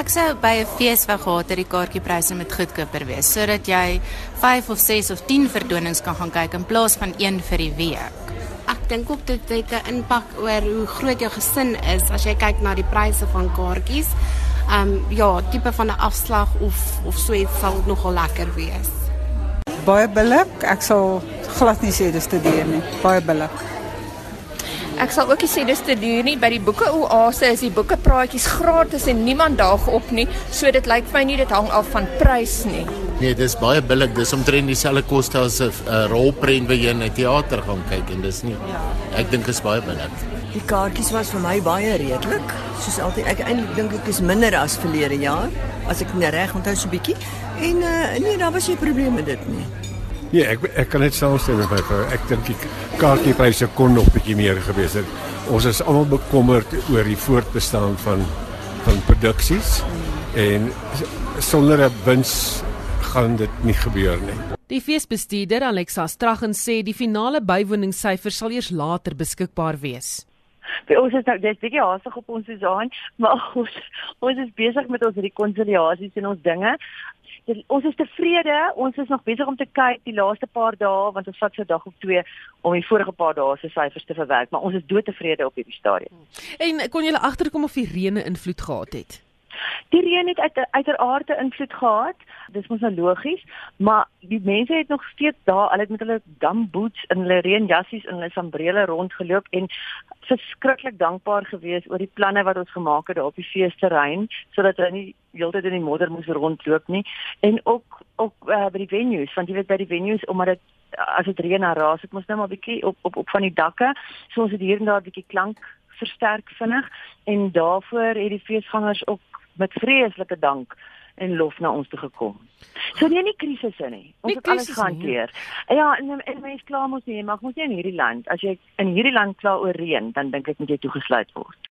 Ek sou by 'n fees wou gehad het die kaartjiepryse moet goedkoper wees sodat jy 5 of 6 of 10 verdonings kan gaan kyk in plaas van een vir die week. Ek dink ook dit het 'n impak oor hoe groot jou gesin is as jy kyk na die pryse van kaartjies. Ehm um, ja, tipe van 'n afslag of of so iets sal nogal lekker wees. Baie billik. Ek sal glad nie sê dis te duur nie. Baie billik. Ek sal ook nie sê dis te duur nie. By die boeke Oase is die boeke praatjies gratis en niemand daag op nie. So dit lyk vir my nie dit hang af van prys nie. Nee, dis baie billik. Dis omtrent dieselfde koste as 'n uh, rolprent by 'n teater gaan kyk en dis nie. Ja. Ek dink dit is baie billik. Die kaartjies was vir my baie redelik. Soos altyd, ek eintlik dink ek is minder as verlede jaar, as ek net reg onthou so 'n bietjie. En uh, nee, daar was nie probleme met dit nie. Nee, ek ek kan net saamstem met my vrou. Ek dink die kaartjiepryse kon nog bietjie meer gewees het. Ons is almal bekommerd oor die voortbestaan van van produksies en sonder 'n wins gaan dit nie gebeur nie. Die feesbestuurder Alexa Straggen sê die finale bywoningssyfer sal eers later beskikbaar wees. Vir ons is nou dis bietjie haastig op ons Susan, maar ons ons is besig met ons rekonsiliasies en ons dinge. Dit, ons is tevrede. Ons is nog besig om te kyk die laaste paar dae want ons vat 'n dag of twee om die vorige paar dae se syfers te verwerk, maar ons is doodtevrede op hierdie stadium. En kon jy agterkom of die reën invloed gehad het? Die reën het uit uiteraard 'n invloed gehad. Dis mos nou logies, maar die mense het nog steeds daar, hulle het met hulle gamboots en hulle reënjassies en hulle sambrele rondgeloop en verskriklik dankbaar gewees oor die planne wat ons gemaak het op die feesterrein sodat hulle nie heeltyd in die modder moes rondloop nie en ook ook uh, by die venues, want jy weet by die venues omdat dit as dit reën en raas, dit mos nou maar bietjie op op op van die dakke, so ons het hier en daar 'n bietjie klank versterk vinnig en daarvoor het die feesgangers ook met vreeslike dank en lof na ons toe gekom. So nee nie krisisse nie. Ons het alles gehanteer. Ja, en, en mense kla mos nie, mag mos nie in hierdie land. As jy in hierdie land kla oor reën, dan dink ek moet jy toegesluit word.